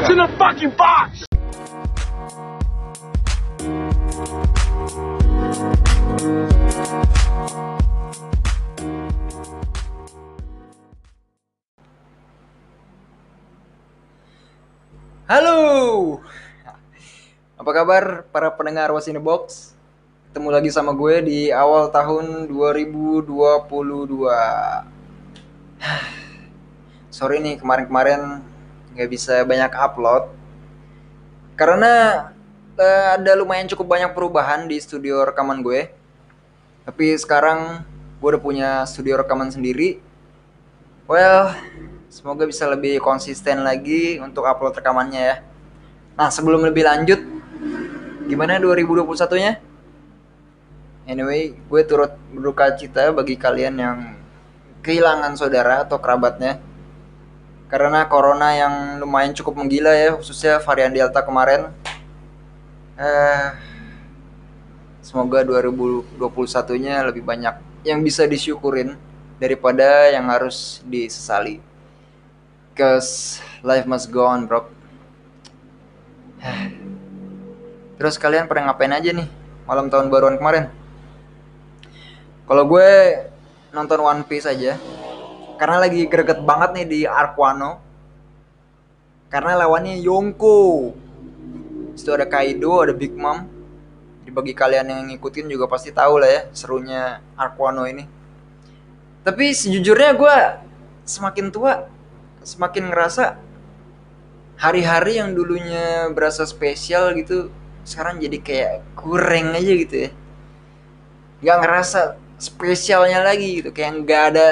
What's in the fucking box? Halo. Apa kabar para pendengar Was in the Box? Ketemu lagi sama gue di awal tahun 2022. Sorry nih kemarin-kemarin nggak bisa banyak upload karena eh, ada lumayan cukup banyak perubahan di studio rekaman gue. Tapi sekarang gue udah punya studio rekaman sendiri. Well, semoga bisa lebih konsisten lagi untuk upload rekamannya ya. Nah, sebelum lebih lanjut, gimana 2021-nya? Anyway, gue turut berduka cita bagi kalian yang kehilangan saudara atau kerabatnya. Karena corona yang lumayan cukup menggila ya, khususnya varian Delta kemarin. Eh, semoga 2021-nya lebih banyak yang bisa disyukurin daripada yang harus disesali. Cause life must go on, bro. Terus kalian pernah ngapain aja nih malam tahun baruan kemarin? Kalau gue nonton One Piece aja, karena lagi greget banget nih di Arc Wano. Karena lawannya Yonko. Itu ada Kaido, ada Big Mom. Jadi bagi kalian yang ngikutin juga pasti tahu lah ya serunya Arc Wano ini. Tapi sejujurnya gue semakin tua semakin ngerasa hari-hari yang dulunya berasa spesial gitu sekarang jadi kayak kurang aja gitu ya nggak ngerasa spesialnya lagi gitu kayak nggak ada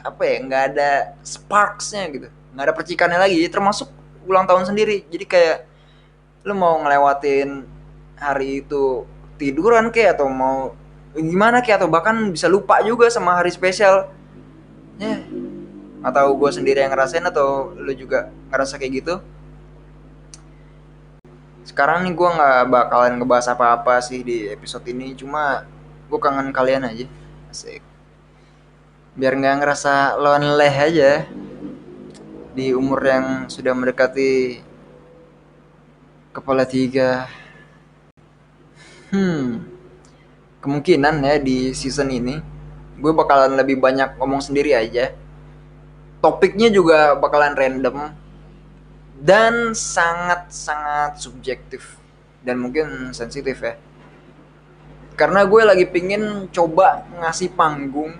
apa ya nggak ada sparksnya gitu. Nggak ada percikannya lagi. Termasuk ulang tahun sendiri. Jadi kayak lu mau ngelewatin hari itu tiduran kayak atau mau gimana kayak atau bahkan bisa lupa juga sama hari spesial. Ya atau gue sendiri yang ngerasain atau lu juga ngerasa kayak gitu. Sekarang nih gue nggak bakalan ngebahas apa-apa sih di episode ini. Cuma gue kangen kalian aja. Asik biar nggak ngerasa lonely aja di umur yang sudah mendekati kepala tiga. Hmm kemungkinan ya di season ini gue bakalan lebih banyak ngomong sendiri aja. Topiknya juga bakalan random dan sangat-sangat subjektif dan mungkin sensitif ya. Karena gue lagi pingin coba ngasih panggung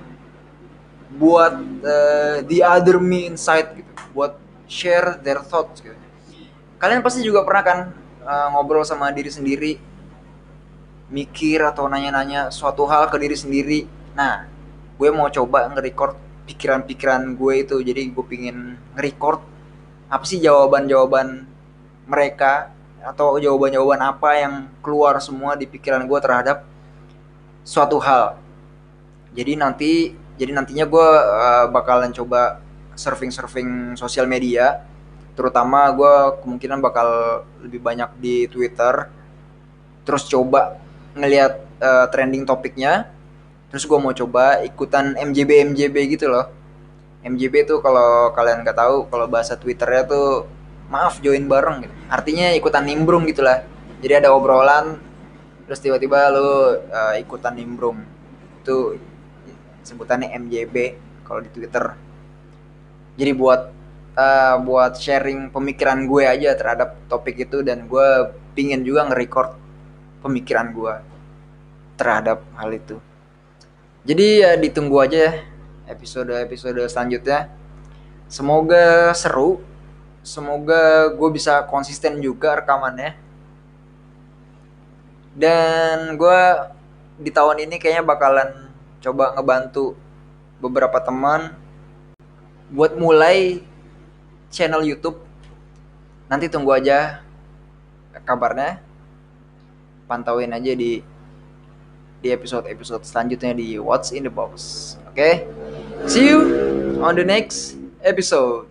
buat uh, the other me inside gitu buat share their thoughts gitu. Kalian pasti juga pernah kan uh, ngobrol sama diri sendiri mikir atau nanya-nanya suatu hal ke diri sendiri. Nah gue mau coba nge-record pikiran-pikiran gue itu jadi gue pingin nge-record apa sih jawaban-jawaban mereka atau jawaban-jawaban apa yang keluar semua di pikiran gue terhadap suatu hal. Jadi nanti jadi nantinya gue uh, bakalan coba surfing-surfing sosial media. Terutama gue kemungkinan bakal lebih banyak di Twitter. Terus coba ngelihat uh, trending topiknya. Terus gue mau coba ikutan MJB MJB gitu loh. MJB tuh kalau kalian nggak tahu kalau bahasa twitternya tuh maaf join bareng gitu. Artinya ikutan nimbrung gitulah. Jadi ada obrolan terus tiba-tiba lu uh, ikutan nimbrung. Itu sebutannya MJB kalau di Twitter jadi buat uh, buat sharing pemikiran gue aja terhadap topik itu dan gue pingin juga nge-record pemikiran gue terhadap hal itu jadi ya ditunggu aja ya episode-episode selanjutnya. Semoga seru. Semoga gue bisa konsisten juga rekamannya. Dan gue di tahun ini kayaknya bakalan coba ngebantu beberapa teman buat mulai channel YouTube. Nanti tunggu aja kabarnya. Pantauin aja di di episode-episode selanjutnya di What's in the Box. Oke, okay? see you on the next episode.